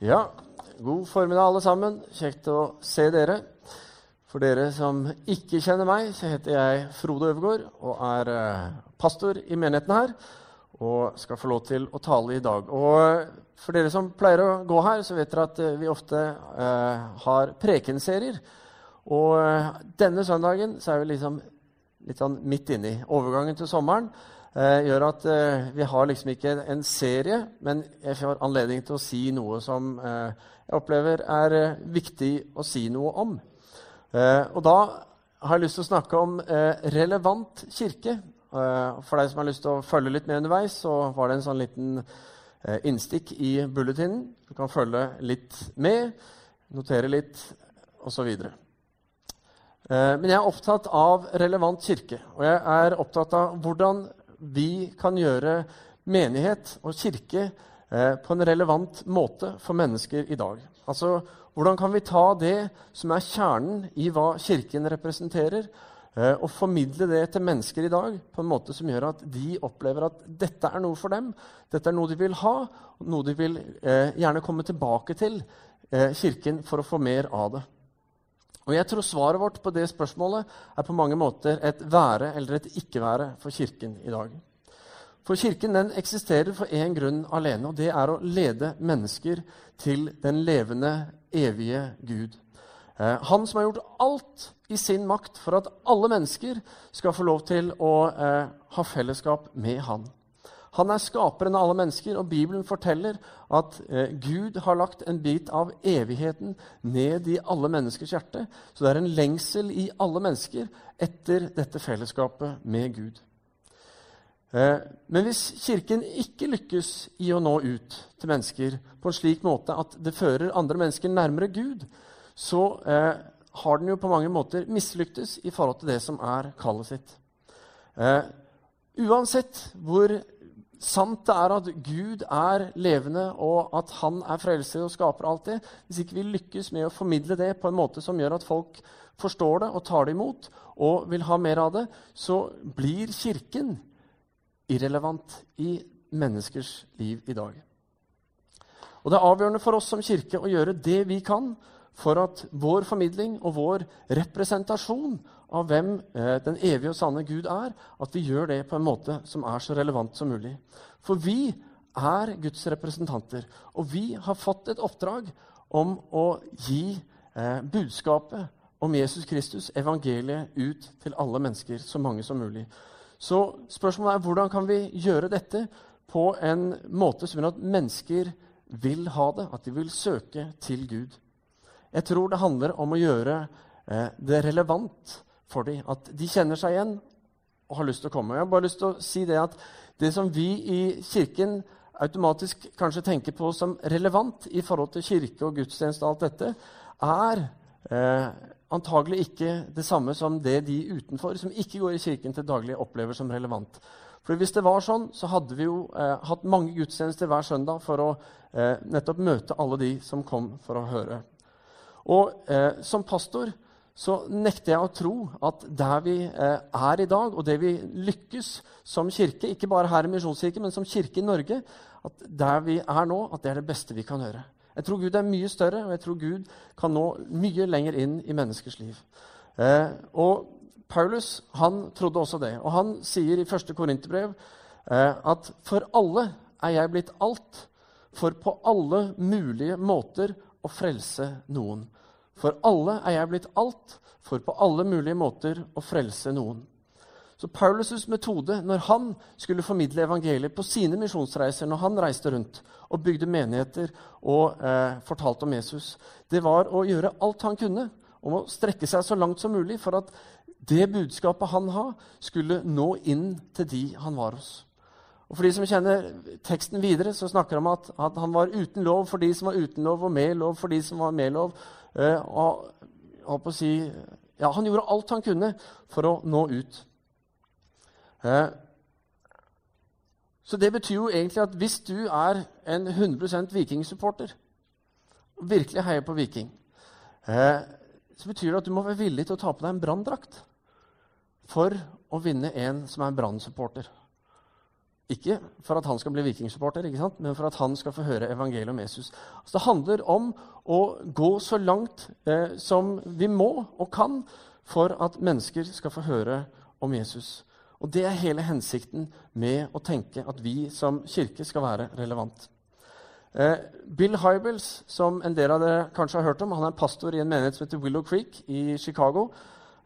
Ja, god formiddag, alle sammen. Kjekt å se dere. For dere som ikke kjenner meg, så heter jeg Frode Øvergaard og er eh, pastor i menigheten her. Og skal få lov til å tale i dag. Og for dere som pleier å gå her, så vet dere at eh, vi ofte eh, har prekenserier. Og eh, denne søndagen så er vi liksom litt sånn midt inni overgangen til sommeren eh, gjør at eh, vi har liksom ikke en serie, men jeg får anledning til å si noe som eh, jeg opplever er eh, viktig å si noe om. Eh, og da har jeg lyst til å snakke om eh, relevant kirke. for deg som har lyst til å følge litt med underveis, så var det en sånn liten innstikk i bulletinen. Du kan følge litt med, notere litt osv. Men jeg er opptatt av relevant kirke. Og jeg er opptatt av hvordan vi kan gjøre menighet og kirke eh, på en relevant måte for mennesker i dag. Altså, Hvordan kan vi ta det som er kjernen i hva Kirken representerer, eh, og formidle det til mennesker i dag på en måte som gjør at de opplever at dette er noe for dem, dette er noe de vil ha, noe de vil eh, gjerne komme tilbake til Kirken for å få mer av det. Og jeg tror Svaret vårt på det spørsmålet er på mange måter et være eller et ikke-være for Kirken i dag. For Kirken den eksisterer for én grunn alene, og det er å lede mennesker til den levende, evige Gud. Eh, han som har gjort alt i sin makt for at alle mennesker skal få lov til å eh, ha fellesskap med Han. Han er skaperen av alle mennesker, og Bibelen forteller at eh, Gud har lagt en bit av evigheten ned i alle menneskers hjerte. Så det er en lengsel i alle mennesker etter dette fellesskapet med Gud. Eh, men hvis Kirken ikke lykkes i å nå ut til mennesker på en slik måte at det fører andre mennesker nærmere Gud, så eh, har den jo på mange måter mislyktes i forhold til det som er kallet sitt. Eh, uansett hvor sant det er at Gud er levende, og at han er frelser og skaper alt det, hvis ikke vi lykkes med å formidle det på en måte som gjør at folk forstår det og tar det imot og vil ha mer av det, så blir Kirken irrelevant i menneskers liv i dag. Og Det er avgjørende for oss som kirke å gjøre det vi kan for at vår formidling og vår representasjon av hvem eh, den evige og sanne Gud er, at vi gjør det på en måte som er så relevant som mulig. For vi er Guds representanter, og vi har fått et oppdrag om å gi eh, budskapet om Jesus Kristus, evangeliet, ut til alle mennesker, så mange som mulig. Så spørsmålet er hvordan kan vi gjøre dette på en måte som gjør at mennesker vil ha det, at de vil søke til Gud. Jeg tror det handler om å gjøre eh, det relevant for dem. At de kjenner seg igjen og har lyst til å komme. Jeg har bare lyst til å si Det at det som vi i Kirken automatisk kanskje tenker på som relevant i forhold til kirke og gudstjeneste, og alt dette, er eh, antagelig ikke det samme som det de utenfor, som ikke går i kirken til daglig, opplever som relevant. For Hvis det var sånn, så hadde vi jo eh, hatt mange gudstjenester hver søndag for å eh, nettopp møte alle de som kom for å høre. Og eh, som pastor så nekter jeg å tro at der vi eh, er i dag, og det vi lykkes som kirke, ikke bare her i Misjonskirken, men som kirke i Norge, at der vi er nå, at det er det beste vi kan gjøre. Jeg tror Gud er mye større, og jeg tror Gud kan nå mye lenger inn i menneskers liv. Eh, og Paulus han trodde også det. Og han sier i 1. Korinterbrev eh, at for alle er jeg blitt alt, for på alle mulige måter å frelse noen. For alle er jeg blitt alt, for på alle mulige måter å frelse noen. Så Paulus' metode når han skulle formidle evangeliet på sine misjonsreiser, når han reiste rundt og bygde menigheter og eh, fortalte om Jesus, det var å gjøre alt han kunne om å strekke seg så langt som mulig for at det budskapet han har, skulle nå inn til de han var hos. Og For de som kjenner teksten videre, så snakker han om at, at han var uten lov for de som var uten lov, og med lov for de som var med lov. Eh, og, og si, ja, han gjorde alt han kunne for å nå ut. Eh, så det betyr jo egentlig at hvis du er en 100% Viking-supporter, virkelig heier på Viking, eh, så betyr det at du må være villig til å ta på deg en branndrakt for å vinne en som er en brann Ikke for at han skal bli vikingsupporter, ikke sant? men for at han skal få høre evangeliet om Jesus. Altså, det handler om å gå så langt eh, som vi må og kan for at mennesker skal få høre om Jesus. Og Det er hele hensikten med å tenke at vi som kirke skal være relevant. Eh, Bill Hybels, som en del av dere kanskje har hørt om, han er pastor i en menighet som heter Willow Creek i Chicago.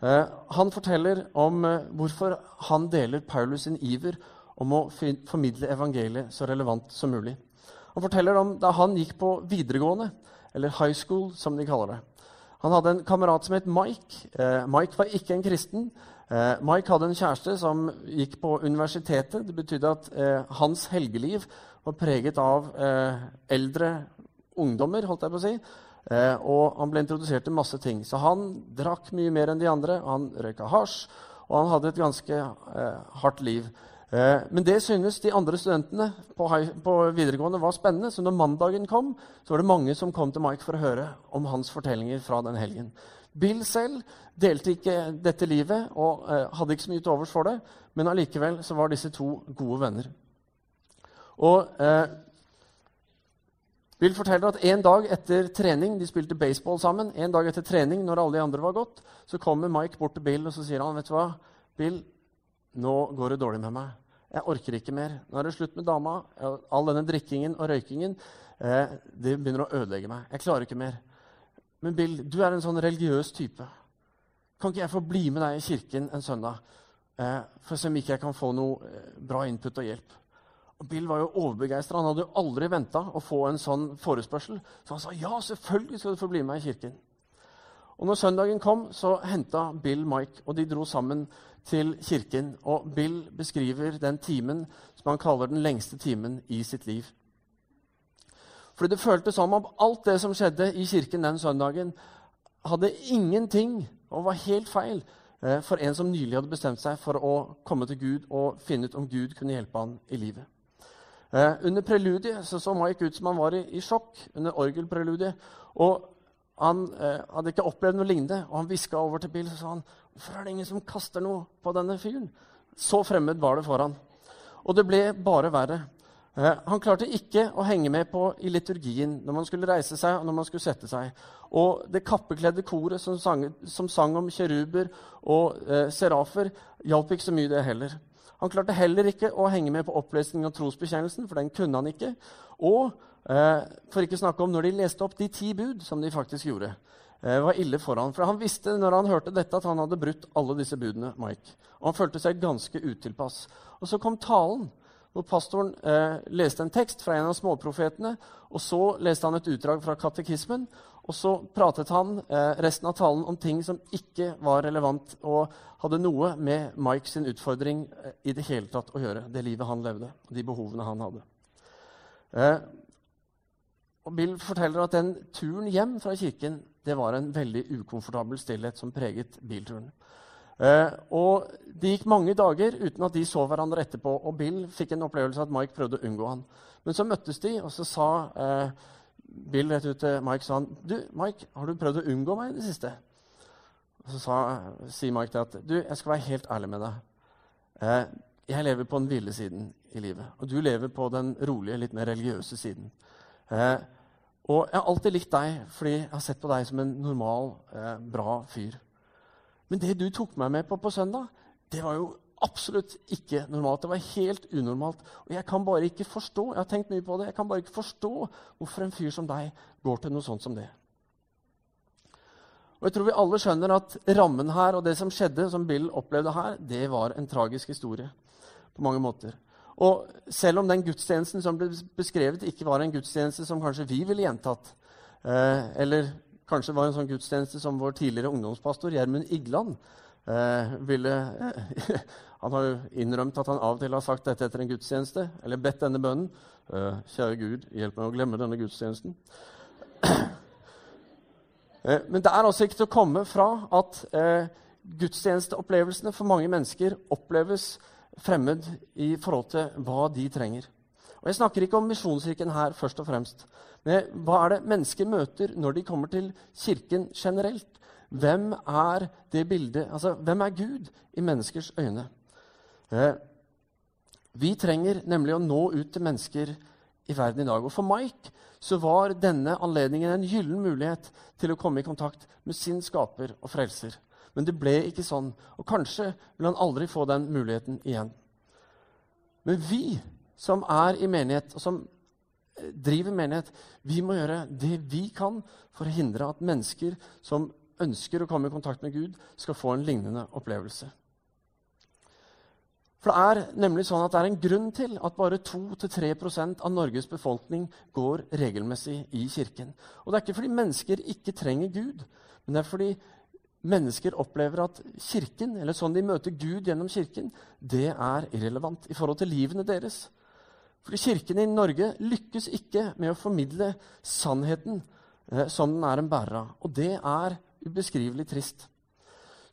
Eh, han forteller om eh, hvorfor han deler Paulus sin iver om å formidle evangeliet så relevant som mulig. Han forteller om da han gikk på videregående, eller high school, som de kaller det. Han hadde en kamerat som het Mike. Eh, Mike var ikke en kristen. Eh, Mike hadde en kjæreste som gikk på universitetet. Det betydde at eh, hans helgeliv var preget av eh, eldre ungdommer, holdt jeg på å si. Eh, og han ble introdusert til masse ting. Så han drakk mye mer enn de andre. Han røyka hasj, og han hadde et ganske eh, hardt liv. Eh, men det synes de andre studentene på, videregående var spennende. Så når mandagen kom, så var det mange som kom til Mike for å høre om hans fortellinger fra den helgen. Bill selv delte ikke dette livet og eh, hadde ikke så mye til overs for det, men allikevel så var disse to gode venner. Og eh, Bill forteller at en dag etter trening de spilte baseball sammen, en dag etter trening, når alle de andre var gått, så kommer Mike bort til Bill og så sier han, vet du hva, Bill, nå går det dårlig med meg. Jeg orker ikke mer. Nå er det slutt med dama. All denne drikkingen og røykingen eh, det begynner å ødelegge meg. Jeg klarer ikke mer. Men Bill, du er en sånn religiøs type. Kan ikke jeg få bli med deg i kirken en søndag eh, for å se om ikke jeg kan få noe eh, bra input og hjelp? Og Bill var jo overbegeistra. Han hadde jo aldri venta å få en sånn forespørsel. Så han sa ja, selvfølgelig skal du få bli med meg i kirken. Og når søndagen kom, så henta Bill Mike, og de dro sammen til kirken. Og Bill beskriver den timen som han kaller den lengste timen i sitt liv. Fordi det føltes som om alt det som skjedde i kirken den søndagen, hadde ingenting og var helt feil eh, for en som nylig hadde bestemt seg for å komme til Gud og finne ut om Gud kunne hjelpe han i livet. Eh, under preludiet så, så Mike ut som han var i, i sjokk. under orgelpreludiet, og Han eh, hadde ikke opplevd noe lignende. og Han hviska over til Bill og sa han, Hvorfor er det ingen som kaster noe på denne fyren? Så fremmed var det for han. Og det ble bare verre. Eh, han klarte ikke å henge med på i liturgien når man skulle reise seg og når man skulle sette seg. Og det kappekledde koret som sang, som sang om kjeruber og eh, serafer, hjalp ikke så mye, det heller. Han klarte heller ikke å henge med på opplesningen av trosbekjennelsen, for den kunne han ikke. Og eh, for ikke snakke om når de leste opp de ti bud, som de faktisk gjorde. Eh, var ille for han. For han visste når han hørte dette, at han hadde brutt alle disse budene. Mike. Og han følte seg ganske utilpass. Og så kom talen, hvor pastoren eh, leste en tekst fra en av småprofetene. Og så leste han et utdrag fra katekismen. Og så pratet han eh, resten av talen om ting som ikke var relevant, og hadde noe med Mike sin utfordring eh, i det hele tatt å gjøre. Det livet han levde, de behovene han hadde. Eh, og Bill forteller at den turen hjem fra kirken det var en veldig ukomfortabel stillhet som preget bilturen. Eh, og Det gikk mange dager uten at de så hverandre etterpå. Og Bill fikk en opplevelse at Mike prøvde å unngå han. Men så møttes de, og så sa eh, Bill rett ut til Mike sa han, du, Mike, har du prøvd å unngå meg i det siste? Og Så sa, sier Mike til at du, jeg skal være helt ærlig med deg. Eh, jeg lever på den ville siden i livet, og du lever på den rolige, litt mer religiøse siden. Eh, og jeg har alltid likt deg fordi jeg har sett på deg som en normal, eh, bra fyr. Men det du tok meg med på på søndag, det var jo absolutt ikke normalt. Det var helt unormalt. Og jeg kan bare ikke forstå jeg har tenkt mye på det, jeg kan bare ikke forstå hvorfor en fyr som deg går til noe sånt som det. Og jeg tror vi alle skjønner at rammen her og det som skjedde, som Bill opplevde her, det var en tragisk historie på mange måter. Og selv om den gudstjenesten som ble beskrevet, ikke var en gudstjeneste som kanskje vi ville gjentatt, eh, eller kanskje var en sånn gudstjeneste som vår tidligere ungdomspastor Gjermund Igland eh, ville eh, Han har innrømt at han av og til har sagt dette etter en gudstjeneste, eller bedt denne bønnen. Eh, kjære Gud, hjelp meg å glemme denne gudstjenesten. Eh, men det er altså ikke til å komme fra at eh, gudstjenesteopplevelsene for mange mennesker oppleves fremmed i forhold til hva de trenger. Og Jeg snakker ikke om Misjonskirken her først og fremst. Men hva er det mennesker møter når de kommer til Kirken generelt? Hvem er det bildet, altså hvem er Gud i menneskers øyne? Eh, Vi trenger nemlig å nå ut til mennesker i verden i dag. Og For Mike så var denne anledningen en gyllen mulighet til å komme i kontakt med sin skaper og frelser. Men det ble ikke sånn, og kanskje vil han aldri få den muligheten igjen. Men vi som er i menighet, og som eh, driver menighet, vi må gjøre det vi kan for å hindre at mennesker som ønsker å komme i kontakt med Gud, skal få en lignende opplevelse. For Det er nemlig sånn at det er en grunn til at bare 2-3% av Norges befolkning går regelmessig i kirken. Og Det er ikke fordi mennesker ikke trenger Gud, men det er fordi mennesker opplever at kirken, eller sånn de møter Gud gjennom kirken, det er irrelevant i forhold til livene deres. Fordi Kirken i Norge lykkes ikke med å formidle sannheten eh, som den er en bærer av. Og det er ubeskrivelig trist.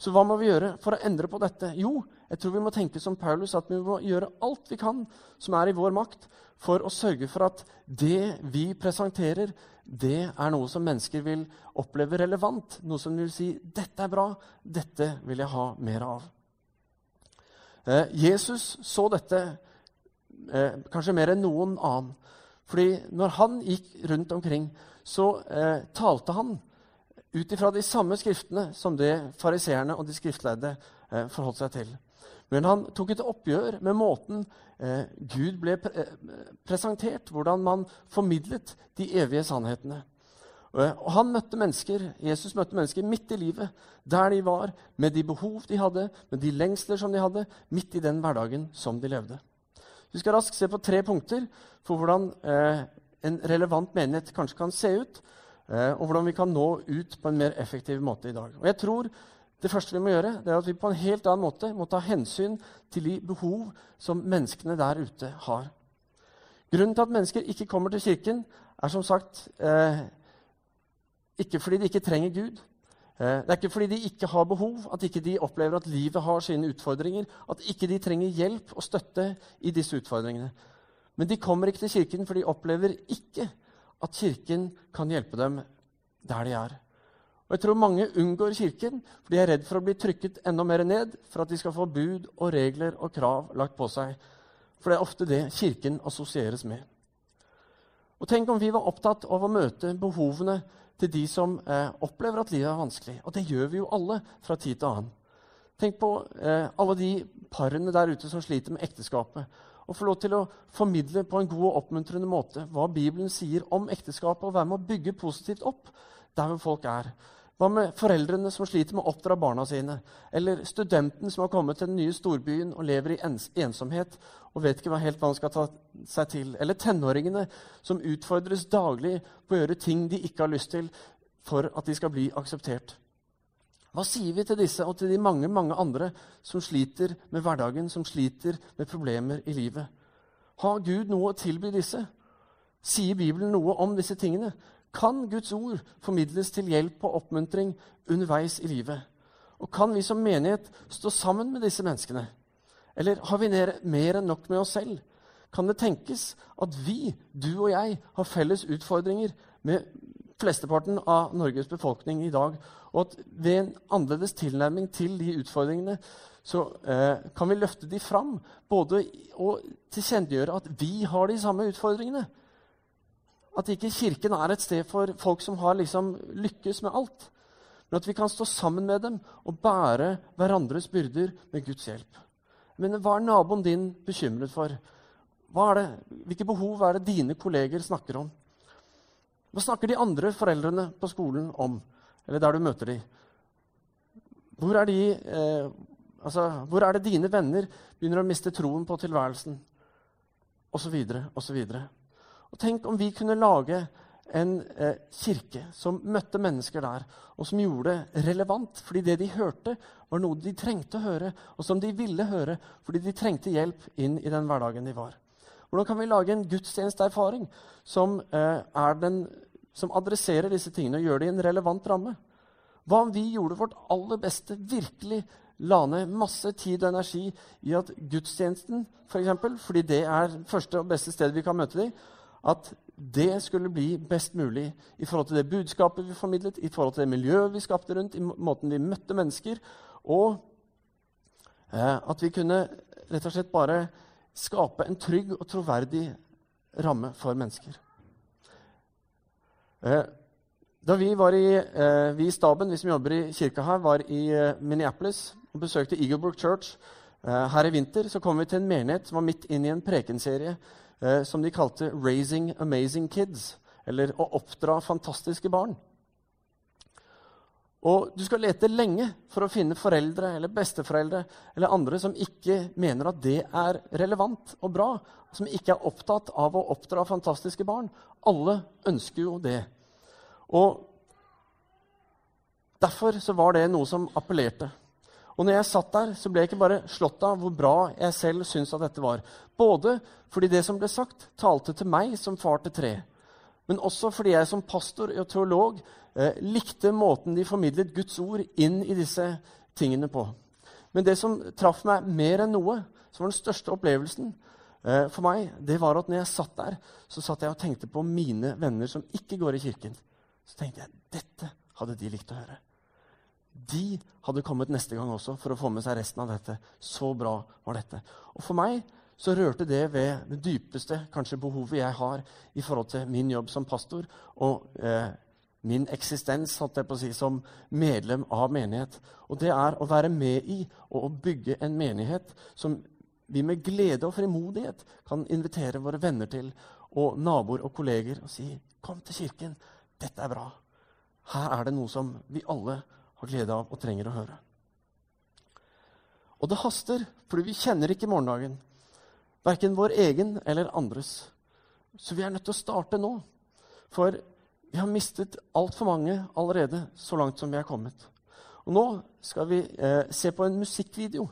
Så hva må vi gjøre for å endre på dette? Jo, jeg tror vi må tenke som Paulus, at vi må gjøre alt vi kan som er i vår makt, for å sørge for at det vi presenterer, det er noe som mennesker vil oppleve relevant. Noe som vil si 'Dette er bra. Dette vil jeg ha mer av'. Eh, Jesus så dette eh, kanskje mer enn noen annen. Fordi når han gikk rundt omkring, så eh, talte han ut ifra de samme skriftene som det fariseerne og de skriftlærde eh, forholdt seg til. Men han tok et oppgjør med måten eh, Gud ble pre eh, presentert, hvordan man formidlet de evige sannhetene. Eh, og han møtte mennesker, Jesus møtte mennesker midt i livet, der de var, med de behov de hadde, med de lengsler som de hadde, midt i den hverdagen som de levde. Vi skal raskt se på tre punkter for hvordan eh, en relevant menighet kanskje kan se ut Eh, og hvordan vi kan nå ut på en mer effektiv måte i dag. Og jeg tror Det første vi må gjøre, det er at vi på en helt annen måte må ta hensyn til de behov som menneskene der ute har. Grunnen til at mennesker ikke kommer til kirken, er som sagt eh, ikke fordi de ikke trenger Gud. Eh, det er ikke fordi de ikke har behov, at ikke de opplever at livet har sine utfordringer, at ikke de trenger hjelp og støtte i disse utfordringene. Men de kommer ikke til kirken, for de opplever ikke at Kirken kan hjelpe dem der de er. Og jeg tror mange unngår Kirken fordi de er redd for å bli trykket enda mer ned for at de skal få bud og regler og krav lagt på seg. For det er ofte det Kirken assosieres med. Og Tenk om vi var opptatt av å møte behovene til de som eh, opplever at livet er vanskelig. Og det gjør vi jo alle fra tid til annen. Tenk på eh, alle de parene der ute som sliter med ekteskapet og få lov til å formidle på en god og oppmuntrende måte hva Bibelen sier om ekteskapet, og være med å bygge positivt opp der hvor folk er. Hva med foreldrene som sliter med å oppdra barna sine? Eller studenten som har kommet til den nye storbyen og lever i ensomhet og vet ikke helt hva han skal ta seg til? Eller tenåringene som utfordres daglig på å gjøre ting de ikke har lyst til for at de skal bli akseptert? Hva sier vi til disse og til de mange mange andre som sliter med hverdagen, som sliter med problemer i livet? Har Gud noe å tilby disse? Sier Bibelen noe om disse tingene? Kan Guds ord formidles til hjelp og oppmuntring underveis i livet? Og kan vi som menighet stå sammen med disse menneskene? Eller har vi mer enn nok med oss selv? Kan det tenkes at vi, du og jeg, har felles utfordringer med flesteparten av Norges befolkning i dag, og at ved en annerledes tilnærming til de utfordringene så eh, kan vi løfte de fram. Både og tilkjennegjøre at vi har de samme utfordringene. At ikke Kirken er et sted for folk som har liksom lykkes med alt. Men at vi kan stå sammen med dem og bære hverandres byrder med Guds hjelp. Men hva er naboen din bekymret for? Hvilke behov er det dine kolleger snakker om? Hva snakker de andre foreldrene på skolen om? eller der du møter dem. Hvor er, de, eh, altså, hvor er det dine venner begynner å miste troen på tilværelsen? Og så videre, og så videre. Og tenk om vi kunne lage en eh, kirke som møtte mennesker der, og som gjorde det relevant, fordi det de hørte, var noe de trengte å høre, og som de ville høre, fordi de trengte hjelp inn i den hverdagen de var. Hvordan kan vi lage en gudstjenesteerfaring som eh, som adresserer disse tingene og gjør det i en relevant ramme? Hva om vi gjorde vårt aller beste, virkelig la ned masse tid og energi i at gudstjenesten, for eksempel, fordi det er første og beste stedet vi kan møte dem, at det skulle bli best mulig i forhold til det budskapet vi formidlet, i forhold til det miljøet vi skapte rundt, i måten vi møtte mennesker, og eh, at vi kunne rett og slett bare skape en trygg og troverdig ramme for mennesker. Eh, da vi, i, eh, vi i staben, vi som jobber i kirka her, var i eh, Minneapolis og besøkte Eaglebrook Church her i vinter, så kom vi til en menighet som var midt inn i en prekenserie som de kalte 'Raising Amazing Kids', eller 'Å oppdra fantastiske barn'. Og Du skal lete lenge for å finne foreldre eller besteforeldre eller andre som ikke mener at det er relevant og bra, som ikke er opptatt av å oppdra fantastiske barn. Alle ønsker jo det. Og Derfor så var det noe som appellerte. Og når jeg satt der, så ble jeg ikke bare slått av hvor bra jeg selv syntes at dette var. Både fordi det som ble sagt, talte til meg som far til tre, men også fordi jeg som pastor og teolog eh, likte måten de formidlet Guds ord inn i disse tingene på. Men det som traff meg mer enn noe, som var den største opplevelsen eh, for meg, det var at når jeg satt der, så satt jeg og tenkte på mine venner som ikke går i kirken. Så tenkte jeg dette hadde de likt å høre. De hadde kommet neste gang også for å få med seg resten av dette. Så bra var dette. Og for meg så rørte det ved det dypeste kanskje behovet jeg har i forhold til min jobb som pastor og eh, min eksistens holdt jeg på å si, som medlem av menighet. Og det er å være med i og å bygge en menighet som vi med glede og frimodighet kan invitere våre venner til, og naboer og kolleger, og si 'Kom til kirken. Dette er bra.' Her er det noe som vi alle har glede av og trenger å høre. Og det haster, fordi vi kjenner ikke morgendagen. Verken vår egen eller andres. Så vi er nødt til å starte nå. For vi har mistet altfor mange allerede så langt som vi er kommet. Og nå skal vi eh, se på en musikkvideo.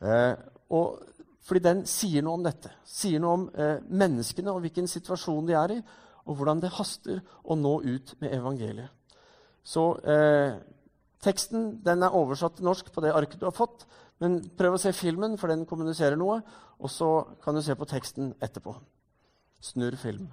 Eh, og, fordi den sier noe om dette. Sier noe om eh, menneskene og hvilken situasjon de er i, og hvordan det haster å nå ut med evangeliet. Så eh, teksten den er oversatt til norsk på det arket du har fått. Men prøv å se filmen, for den kommuniserer noe. Og så kan du se på teksten etterpå. Snurr film.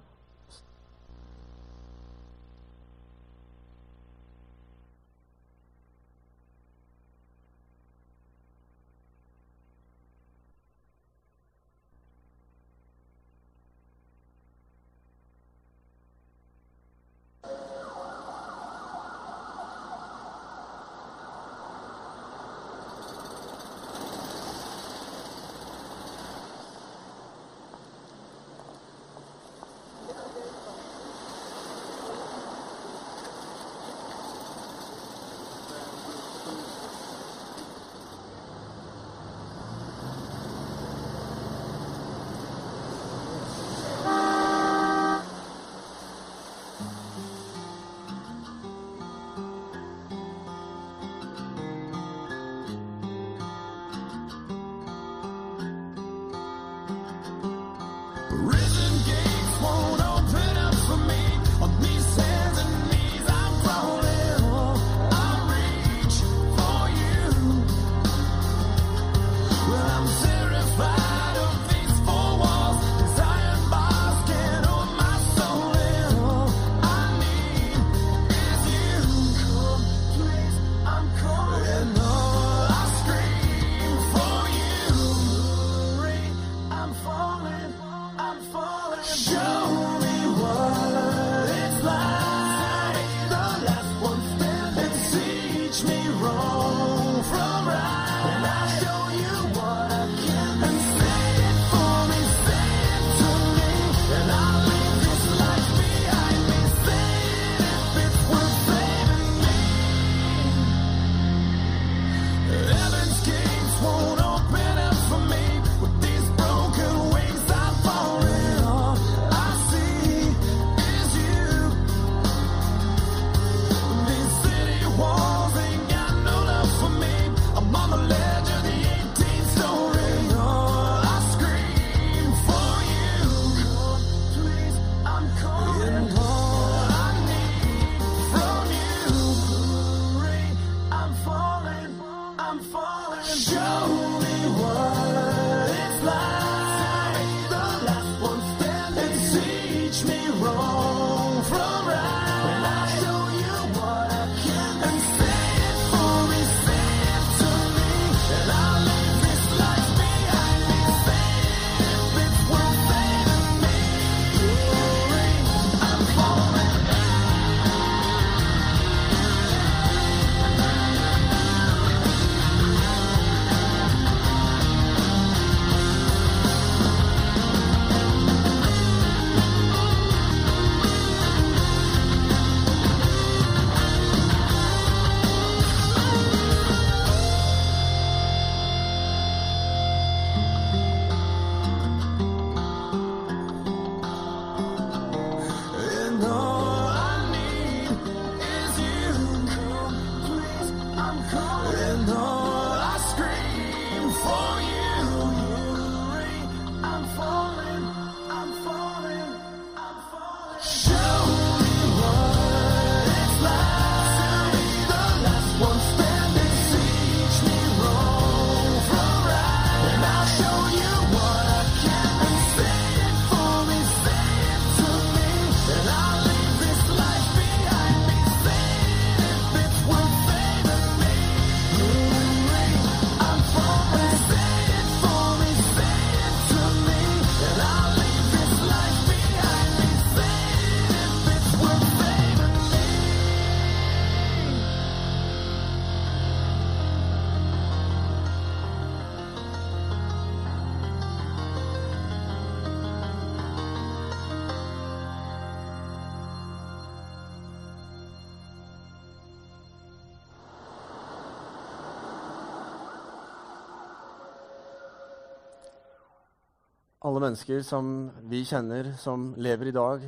Alle mennesker som vi kjenner, som lever i dag,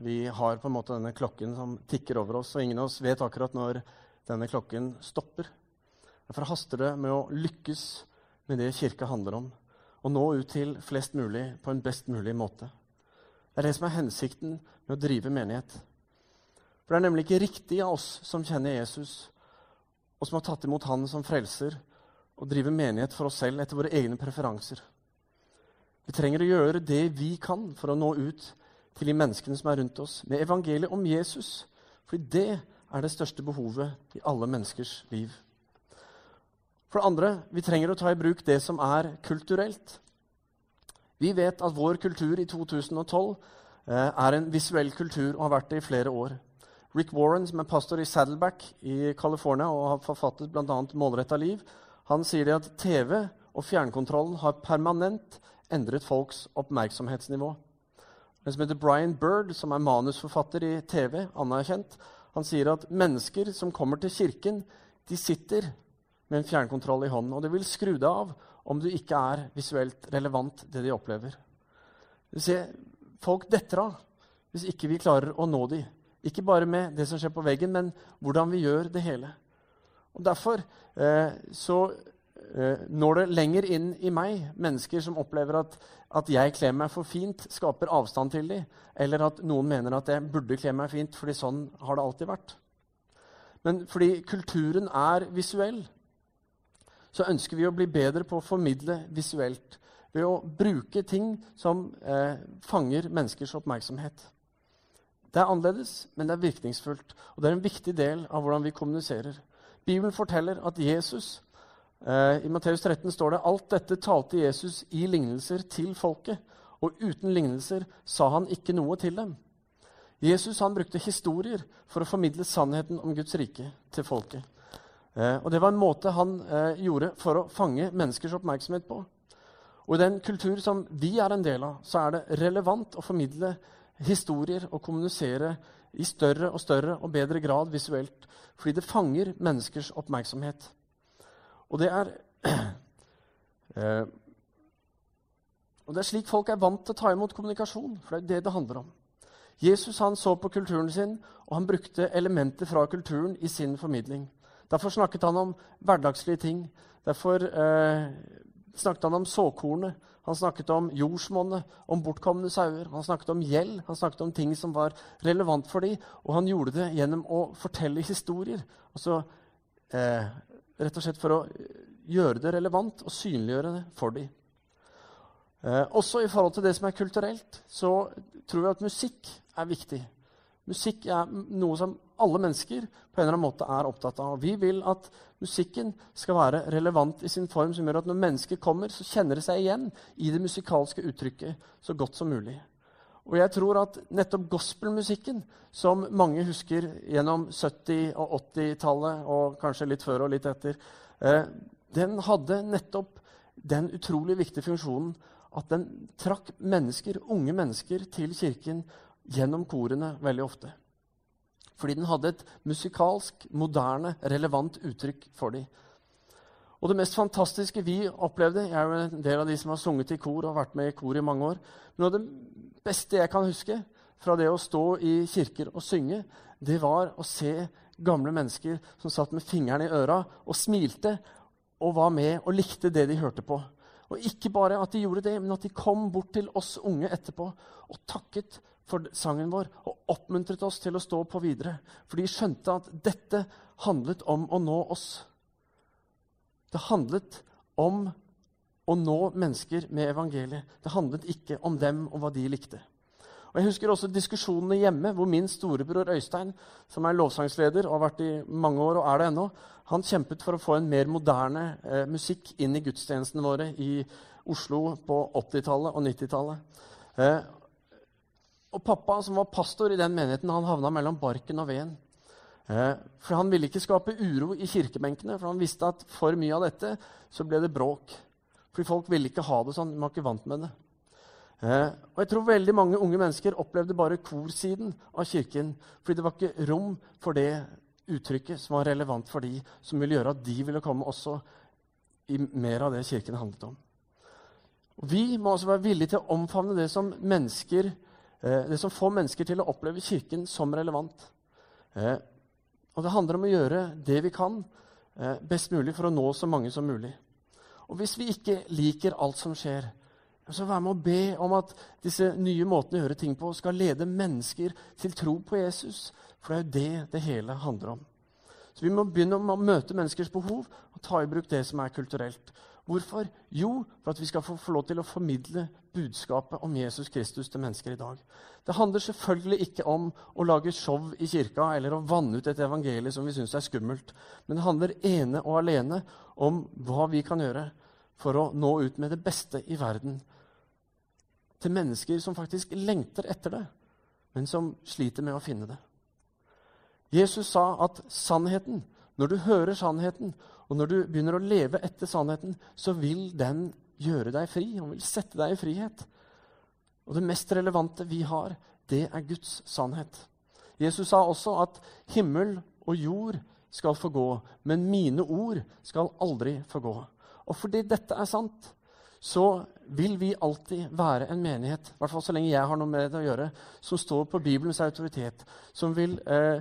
vi har på en måte denne klokken som tikker over oss, og ingen av oss vet akkurat når denne klokken stopper. Derfor haster det med å lykkes med det kirka handler om, å nå ut til flest mulig på en best mulig måte. Det er det som er hensikten med å drive menighet. For det er nemlig ikke riktig av oss som kjenner Jesus, og som har tatt imot Han som frelser, å drive menighet for oss selv etter våre egne preferanser. Vi trenger å gjøre det vi kan for å nå ut til de menneskene som er rundt oss, med evangeliet om Jesus. Fordi det er det største behovet i alle menneskers liv. For det andre, vi trenger å ta i bruk det som er kulturelt. Vi vet at vår kultur i 2012 eh, er en visuell kultur og har vært det i flere år. Rick Warren, som er pastor i Saddleback i California og har forfattet bl.a. 'Målretta liv', han sier at TV og fjernkontrollen har permanent endret folks oppmerksomhetsnivå. En som heter Brian Bird, som er manusforfatter i TV, anerkjent, han sier at mennesker som kommer til kirken, de sitter med en fjernkontroll i hånden. Og det vil skru deg av om du ikke er visuelt relevant, det de opplever. Du ser, folk detter av hvis ikke vi klarer å nå dem. Ikke bare med det som skjer på veggen, men hvordan vi gjør det hele. Og Derfor eh, så når det lenger inn i meg mennesker som opplever at, at jeg kler meg for fint, skaper avstand til dem, eller at noen mener at jeg burde kle meg fint, fordi sånn har det alltid vært. Men fordi kulturen er visuell, så ønsker vi å bli bedre på å formidle visuelt ved å bruke ting som eh, fanger menneskers oppmerksomhet. Det er annerledes, men det er virkningsfullt. Og det er en viktig del av hvordan vi kommuniserer. Bibelen forteller at Jesus eh, I Matteus 13 står det alt dette talte Jesus i lignelser til folket, og uten lignelser sa han ikke noe til dem. Jesus han brukte historier for å formidle sannheten om Guds rike til folket. Eh, og Det var en måte han eh, gjorde for å fange menneskers oppmerksomhet på. Og I den kultur som vi er en del av, så er det relevant å formidle historier og kommunisere i større og større og bedre grad visuelt. Fordi det fanger menneskers oppmerksomhet. Og det er eh, og det er slik folk er vant til å ta imot kommunikasjon. For det er det det handler om. Jesus han så på kulturen sin, og han brukte elementer fra kulturen i sin formidling. Derfor snakket han om hverdagslige ting. Derfor eh, snakket han om såkornet. Han snakket om jordsmonnet, om bortkomne sauer. Han snakket om gjeld, han snakket om ting som var relevant for dem. Og han gjorde det gjennom å fortelle historier. Altså, eh, rett og slett for å gjøre det relevant og synliggjøre det for dem. Eh, også i forhold til det som er kulturelt, så tror jeg at musikk er viktig. Musikk er noe som alle mennesker på en eller annen måte er opptatt av. Vi vil at musikken skal være relevant i sin form, som gjør at når mennesker kommer, så kjenner de seg igjen i det musikalske uttrykket så godt som mulig. Og jeg tror at nettopp gospelmusikken, som mange husker gjennom 70- og 80-tallet, og kanskje litt før og litt etter, eh, den hadde nettopp den utrolig viktige funksjonen at den trakk mennesker, unge mennesker til kirken gjennom korene veldig ofte. Fordi den hadde et musikalsk, moderne, relevant uttrykk for dem. Og det mest fantastiske vi opplevde Jeg er jo en del av de som har sunget i kor og vært med i kor i mange år. Men det beste jeg kan huske fra det å stå i kirker og synge, det var å se gamle mennesker som satt med fingrene i øra og smilte og var med og likte det de hørte på. Og ikke bare at de gjorde det, men at de kom bort til oss unge etterpå og takket for sangen vår og oppmuntret oss til å stå på videre. For de skjønte at dette handlet om å nå oss. Det handlet om å nå mennesker med evangeliet. Det handlet ikke om dem og hva de likte. Og Jeg husker også diskusjonene hjemme, hvor min storebror Øystein, som er lovsangsleder og har vært i mange år og er det ennå, han kjempet for å få en mer moderne eh, musikk inn i gudstjenestene våre i Oslo på 80-tallet og 90-tallet. Eh, og pappa, som var pastor i den menigheten, han havna mellom barken og veden. Eh, for han ville ikke skape uro i kirkebenkene, for han visste at for mye av dette så ble det bråk. Fordi folk ville ikke ha det sånn. De var ikke vant med det. Eh, og jeg tror veldig mange unge mennesker opplevde bare korsiden av kirken. Fordi det var ikke rom for det uttrykket som var relevant for de, som ville gjøre at de ville komme også i mer av det kirken handlet om. Og vi må også være villige til å omfavne det som, mennesker, eh, det som får mennesker til å oppleve Kirken som relevant. Eh, og det handler om å gjøre det vi kan, eh, best mulig for å nå så mange som mulig. Og hvis vi ikke liker alt som skjer, så vær med å be om at disse nye måtene å gjøre ting på skal lede mennesker til tro på Jesus. For det er jo det det hele handler om. Så vi må begynne å møte menneskers behov og ta i bruk det som er kulturelt. Hvorfor? Jo, for at vi skal få, lov til å formidle budskapet om Jesus Kristus til mennesker i dag. Det handler selvfølgelig ikke om å lage show i kirka eller å vanne ut et evangelie som vi syns er skummelt. Men det handler ene og alene om hva vi kan gjøre for å nå ut med det beste i verden til mennesker som faktisk lengter etter det, men som sliter med å finne det. Jesus sa at sannheten, når du hører sannheten, og når du begynner å leve etter sannheten, så vil den gjøre deg fri. Han vil sette deg i frihet. Og det mest relevante vi har, det er Guds sannhet. Jesus sa også at himmel og jord skal forgå, men mine ord skal aldri forgå. Og fordi dette er sant, så vil vi alltid være en menighet, i hvert fall så lenge jeg har noe med det å gjøre, som står på Bibelens autoritet, som vil eh,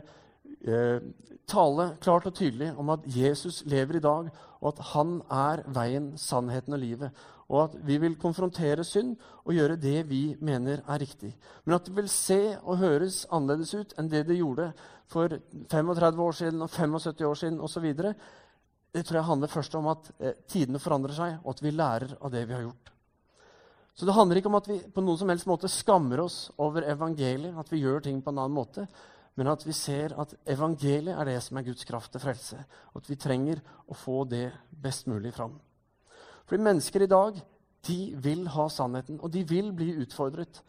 tale klart og tydelig om at Jesus lever i dag, og at han er veien, sannheten og livet. Og at vi vil konfrontere synd og gjøre det vi mener er riktig. Men at det vil se og høres annerledes ut enn det det gjorde for 35 år siden og 75 år siden osv., det tror jeg handler først om at eh, tidene forandrer seg, og at vi lærer av det vi har gjort. Så det handler ikke om at vi på noen som helst måte skammer oss over evangeliet, at vi gjør ting på en annen måte men at vi ser at evangeliet er det som er Guds kraft til frelse. Og at vi trenger å få det best mulig fram. Fordi mennesker i dag de vil ha sannheten, og de vil bli utfordret.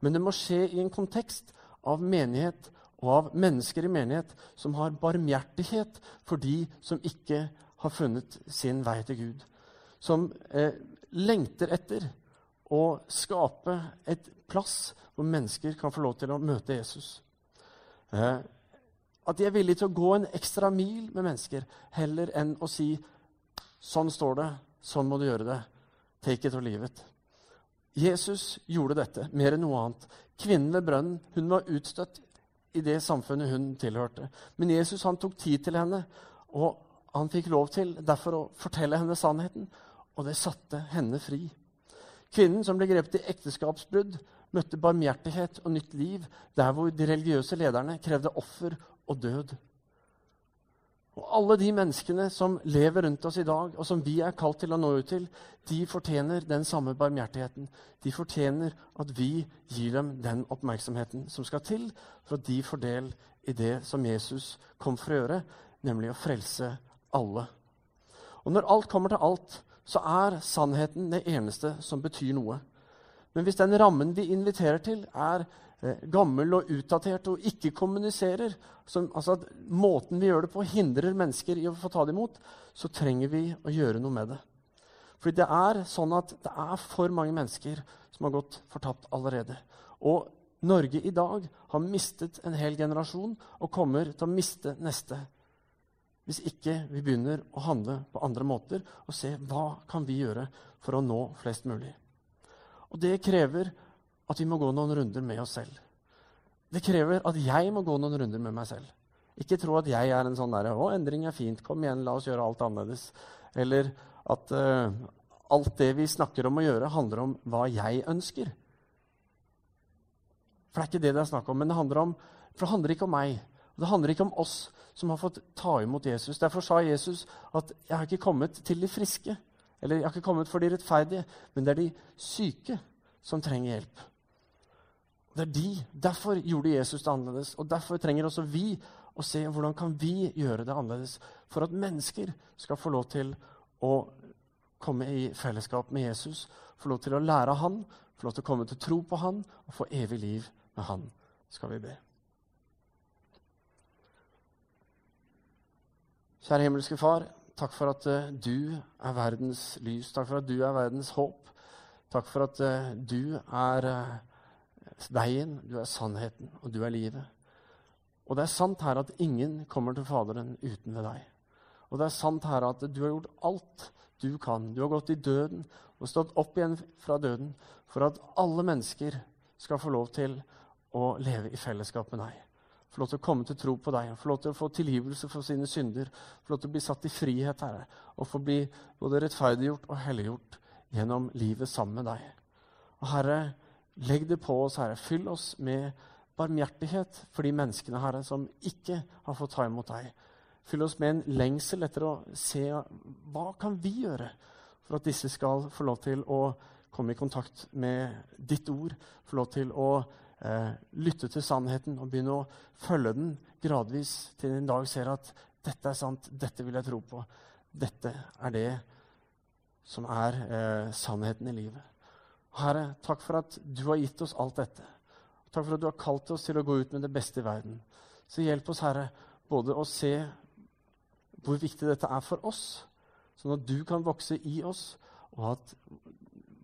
Men det må skje i en kontekst av menighet og av mennesker i menighet som har barmhjertighet for de som ikke har funnet sin vei til Gud. Som eh, lengter etter å skape et plass hvor mennesker kan få lov til å møte Jesus. At de er villige til å gå en ekstra mil med mennesker heller enn å si sånn står det, sånn må du gjøre det. Take it or leave it. Jesus gjorde dette mer enn noe annet. Kvinnen ved brønnen hun var utstøtt i det samfunnet hun tilhørte. Men Jesus han tok tid til henne, og han fikk lov til derfor å fortelle henne sannheten. Og det satte henne fri. Kvinnen som ble grepet i ekteskapsbrudd, møtte barmhjertighet og nytt liv der hvor de religiøse lederne krevde offer og død. Og Alle de menneskene som lever rundt oss i dag, og som vi er kalt til å nå ut til, de fortjener den samme barmhjertigheten. De fortjener at vi gir dem den oppmerksomheten som skal til for at de får del i det som Jesus kom for å gjøre, nemlig å frelse alle. Og når alt kommer til alt, så er sannheten det eneste som betyr noe. Men hvis den rammen vi inviterer til, er eh, gammel og utdatert og ikke kommuniserer, som, altså at måten vi gjør det på, hindrer mennesker i å få ta det imot, så trenger vi å gjøre noe med det. Fordi det er sånn at det er for mange mennesker som har gått fortapt allerede. Og Norge i dag har mistet en hel generasjon og kommer til å miste neste. Hvis ikke vi begynner å handle på andre måter og se hva kan vi gjøre for å nå flest mulig. Og det krever at vi må gå noen runder med oss selv. Det krever at jeg må gå noen runder med meg selv. Ikke tro at jeg er en sånn derre 'Å, endring er fint. Kom igjen, la oss gjøre alt annerledes.' Eller at uh, alt det vi snakker om å gjøre, handler om hva jeg ønsker. For det er ikke det det er snakk om. Men det handler, om, for det handler ikke om meg. Det handler ikke om oss som har fått ta imot Jesus. Derfor sa Jesus at 'jeg har ikke kommet til de friske'. Eller 'jeg har ikke kommet for de rettferdige', men det er de syke som trenger hjelp. Det er de. Derfor gjorde Jesus det annerledes. Og derfor trenger også vi å se hvordan kan vi gjøre det annerledes for at mennesker skal få lov til å komme i fellesskap med Jesus, få lov til å lære av han, få lov til å komme til tro på han og få evig liv med han, skal vi be. Kjære himmelske Far. Takk for at uh, du er verdens lys. Takk for at du er verdens håp. Takk for at uh, du er uh, veien, du er sannheten, og du er livet. Og det er sant her at ingen kommer til Faderen uten ved deg. Og det er sant, her at du har gjort alt du kan. Du har gått i døden og stått opp igjen fra døden for at alle mennesker skal få lov til å leve i fellesskap med deg. Få lov til å komme til tro på deg, få lov til å få tilgivelse for sine synder. Få lov til å bli satt i frihet, Herre, og få bli både rettferdiggjort og helliggjort gjennom livet sammen med deg. Og Herre, legg det på oss, Herre. Fyll oss med barmhjertighet for de menneskene, Herre, som ikke har fått ta imot deg. Fyll oss med en lengsel etter å se hva kan vi gjøre for at disse skal få lov til å komme i kontakt med ditt ord, få lov til å eh, lytte til sannheten og begynne å følge den gradvis til en dag ser at dette er sant, dette vil jeg tro på. Dette er det som er eh, sannheten i livet. Herre, takk for at du har gitt oss alt dette. Takk for at du har kalt oss til å gå ut med det beste i verden. Så hjelp oss, Herre, både å se hvor viktig dette er for oss, sånn at du kan vokse i oss, og at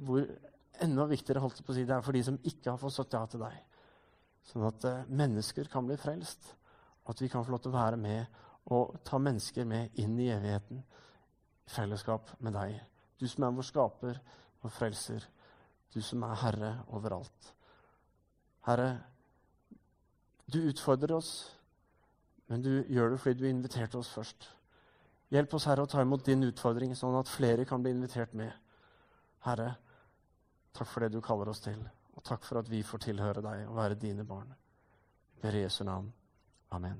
hvor enda viktigere holdt på å si, det er for de som ikke har fått sagt ja til deg. Sånn at uh, mennesker kan bli frelst, og at vi kan få lov til å være med og ta mennesker med inn i evigheten i fellesskap med deg. Du som er vår skaper og frelser. Du som er herre overalt. Herre, du utfordrer oss, men du gjør det fordi du inviterte oss først. Hjelp oss, Herre, å ta imot din utfordring, sånn at flere kan bli invitert med. Herre, takk for det du kaller oss til, og takk for at vi får tilhøre deg og være dine barn. Ved Jesu navn. Amen.